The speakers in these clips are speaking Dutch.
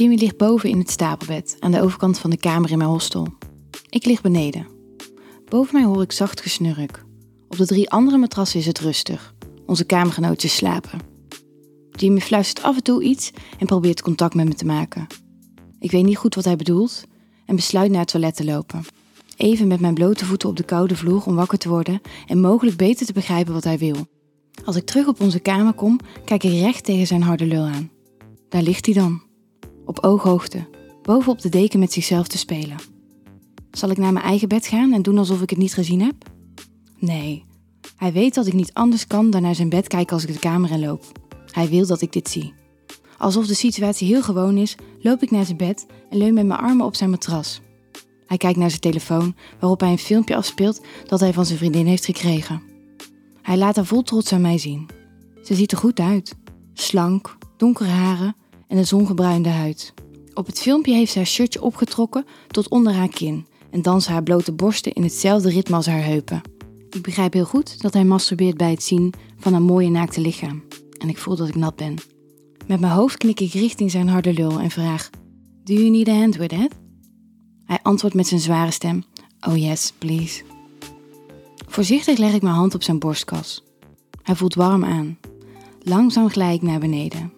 Jimmy ligt boven in het stapelbed aan de overkant van de kamer in mijn hostel. Ik lig beneden. Boven mij hoor ik zacht gesnurk. Op de drie andere matrassen is het rustig. Onze kamergenootjes slapen. Jimmy fluistert af en toe iets en probeert contact met me te maken. Ik weet niet goed wat hij bedoelt en besluit naar het toilet te lopen. Even met mijn blote voeten op de koude vloer om wakker te worden en mogelijk beter te begrijpen wat hij wil. Als ik terug op onze kamer kom, kijk ik recht tegen zijn harde lul aan. Daar ligt hij dan, op ooghoogte, bovenop de deken met zichzelf te spelen. Zal ik naar mijn eigen bed gaan en doen alsof ik het niet gezien heb? Nee, hij weet dat ik niet anders kan dan naar zijn bed kijken als ik de kamer in loop. Hij wil dat ik dit zie. Alsof de situatie heel gewoon is, loop ik naar zijn bed en leun met mijn armen op zijn matras. Hij kijkt naar zijn telefoon, waarop hij een filmpje afspeelt dat hij van zijn vriendin heeft gekregen. Hij laat haar vol trots aan mij zien. Ze ziet er goed uit. Slank, donkere haren en een zongebruinde huid. Op het filmpje heeft ze haar shirtje opgetrokken tot onder haar kin en dansen haar blote borsten in hetzelfde ritme als haar heupen. Ik begrijp heel goed dat hij masturbeert bij het zien van een mooie naakte lichaam. En ik voel dat ik nat ben. Met mijn hoofd knik ik richting zijn harde lul en vraag: Do you need a hand with it? Hij antwoordt met zijn zware stem: Oh yes, please. Voorzichtig leg ik mijn hand op zijn borstkas. Hij voelt warm aan. Langzaam glij ik naar beneden.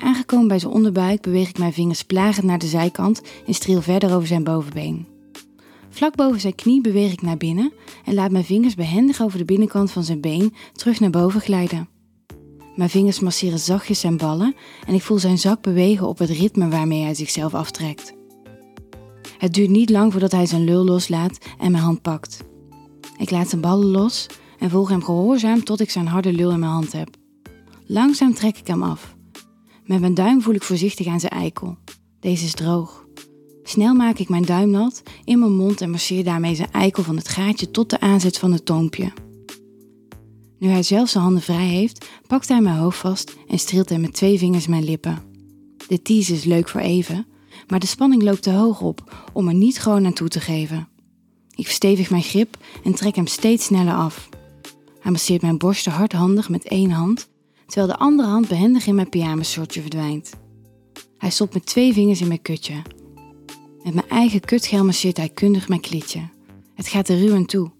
Aangekomen bij zijn onderbuik beweeg ik mijn vingers plagend naar de zijkant en streel verder over zijn bovenbeen. Vlak boven zijn knie beweeg ik naar binnen en laat mijn vingers behendig over de binnenkant van zijn been terug naar boven glijden. Mijn vingers masseren zachtjes zijn ballen en ik voel zijn zak bewegen op het ritme waarmee hij zichzelf aftrekt. Het duurt niet lang voordat hij zijn lul loslaat en mijn hand pakt. Ik laat zijn ballen los en volg hem gehoorzaam tot ik zijn harde lul in mijn hand heb. Langzaam trek ik hem af. Met mijn duim voel ik voorzichtig aan zijn eikel. Deze is droog. Snel maak ik mijn duim nat in mijn mond en masseer daarmee zijn eikel van het gaatje tot de aanzet van het toompje. Nu hij zelf zijn handen vrij heeft, pakt hij mijn hoofd vast en streelt hij met twee vingers mijn lippen. De tease is leuk voor even, maar de spanning loopt te hoog op om er niet gewoon aan toe te geven. Ik verstevig mijn grip en trek hem steeds sneller af. Hij masseert mijn borsten hardhandig met één hand, terwijl de andere hand behendig in mijn pyjamasortje verdwijnt. Hij stopt met twee vingers in mijn kutje. Met mijn eigen kutgel masseert hij kundig mijn klitje. Het gaat er ruw aan toe,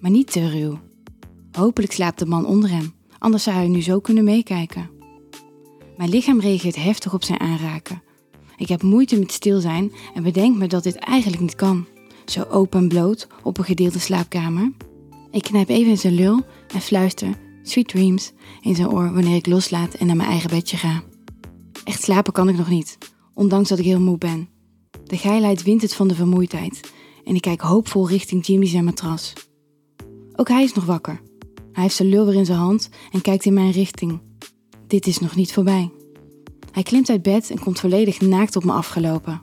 maar niet te ruw. Hopelijk slaapt de man onder hem, anders zou hij nu zo kunnen meekijken. Mijn lichaam reageert heftig op zijn aanraken. Ik heb moeite met stil zijn en bedenk me dat dit eigenlijk niet kan. Zo open en bloot op een gedeelde slaapkamer. Ik knijp even in zijn lul en fluister Sweet Dreams in zijn oor wanneer ik loslaat en naar mijn eigen bedje ga. Echt slapen kan ik nog niet, ondanks dat ik heel moe ben. De geilheid wint het van de vermoeidheid en ik kijk hoopvol richting Jimmy zijn matras. Ook hij is nog wakker. Hij heeft zijn lul weer in zijn hand en kijkt in mijn richting. Dit is nog niet voorbij. Hij klimt uit bed en komt volledig naakt op me afgelopen.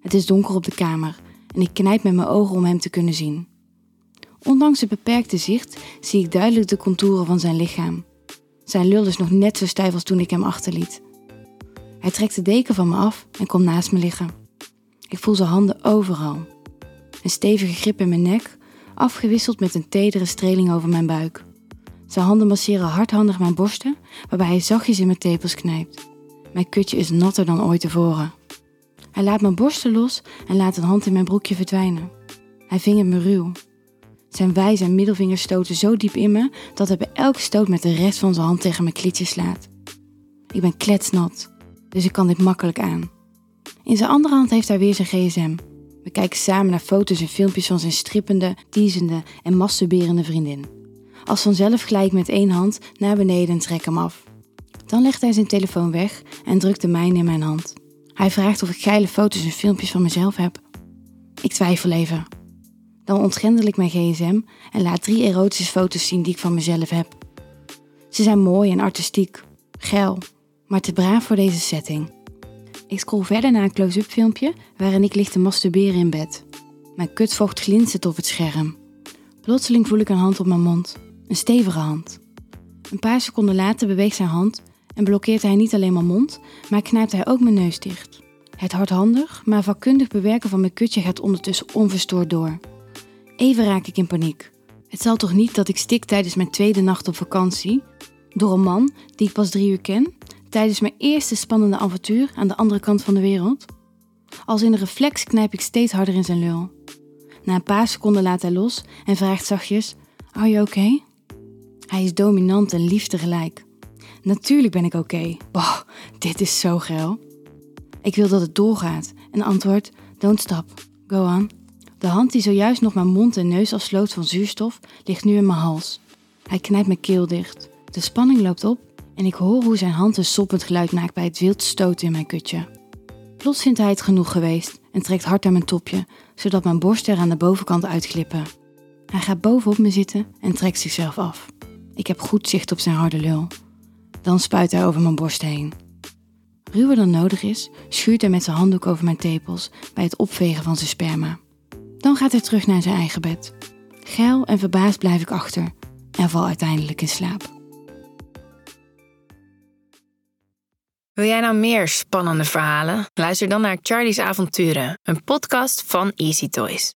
Het is donker op de kamer en ik knijp met mijn ogen om hem te kunnen zien. Ondanks het beperkte zicht zie ik duidelijk de contouren van zijn lichaam. Zijn lul is nog net zo stijf als toen ik hem achterliet. Hij trekt de deken van me af en komt naast me liggen. Ik voel zijn handen overal. Een stevige grip in mijn nek, afgewisseld met een tedere streling over mijn buik. Zijn handen masseren hardhandig mijn borsten, waarbij hij zachtjes in mijn tepels knijpt. Mijn kutje is natter dan ooit tevoren. Hij laat mijn borsten los en laat een hand in mijn broekje verdwijnen. Hij vingert me ruw. Zijn wijze en middelvingers stoten zo diep in me dat hij bij elke stoot met de rest van zijn hand tegen mijn klitje slaat. Ik ben kletsnat, dus ik kan dit makkelijk aan. In zijn andere hand heeft hij weer zijn gsm. We kijken samen naar foto's en filmpjes van zijn strippende, teasende en masturberende vriendin. Als vanzelf gelijk met één hand naar beneden en trek hem af. Dan legt hij zijn telefoon weg en drukt de mijne in mijn hand. Hij vraagt of ik geile foto's en filmpjes van mezelf heb. Ik twijfel even. Dan ontgrendel ik mijn gsm en laat drie erotische foto's zien die ik van mezelf heb. Ze zijn mooi en artistiek, geil, maar te braaf voor deze setting. Ik scroll verder naar een close-up filmpje waarin ik lig te masturberen in bed. Mijn kutvocht glinstert op het scherm. Plotseling voel ik een hand op mijn mond. Een stevige hand. Een paar seconden later beweegt zijn hand en blokkeert hij niet alleen mijn mond, maar knijpt hij ook mijn neus dicht. Het hardhandig, maar vakkundig bewerken van mijn kutje gaat ondertussen onverstoord door. Even raak ik in paniek. Het zal toch niet dat ik stik tijdens mijn tweede nacht op vakantie? Door een man die ik pas drie uur ken, tijdens mijn eerste spannende avontuur aan de andere kant van de wereld. Als in een reflex knijp ik steeds harder in zijn lul. Na een paar seconden laat hij los en vraagt zachtjes: Are you okay? Hij is dominant en lief tegelijk. Natuurlijk ben ik oké. Okay. Dit is zo geil. Ik wil dat het doorgaat en antwoord: Don't stop. Go on. De hand die zojuist nog mijn mond en neus afsloot van zuurstof, ligt nu in mijn hals. Hij knijpt mijn keel dicht. De spanning loopt op en ik hoor hoe zijn hand een soppend geluid maakt bij het wild stoten in mijn kutje. Plots vindt hij het genoeg geweest en trekt hard aan mijn topje, zodat mijn borsten er aan de bovenkant uitglippen. Hij gaat bovenop me zitten en trekt zichzelf af. Ik heb goed zicht op zijn harde lul. Dan spuit hij over mijn borst heen. Ruwer dan nodig is, schuurt hij met zijn handdoek over mijn tepels bij het opvegen van zijn sperma. Dan gaat hij terug naar zijn eigen bed. Geil en verbaasd blijf ik achter en val uiteindelijk in slaap. Wil jij nou meer spannende verhalen? Luister dan naar Charlie's Avonturen, een podcast van Easy Toys.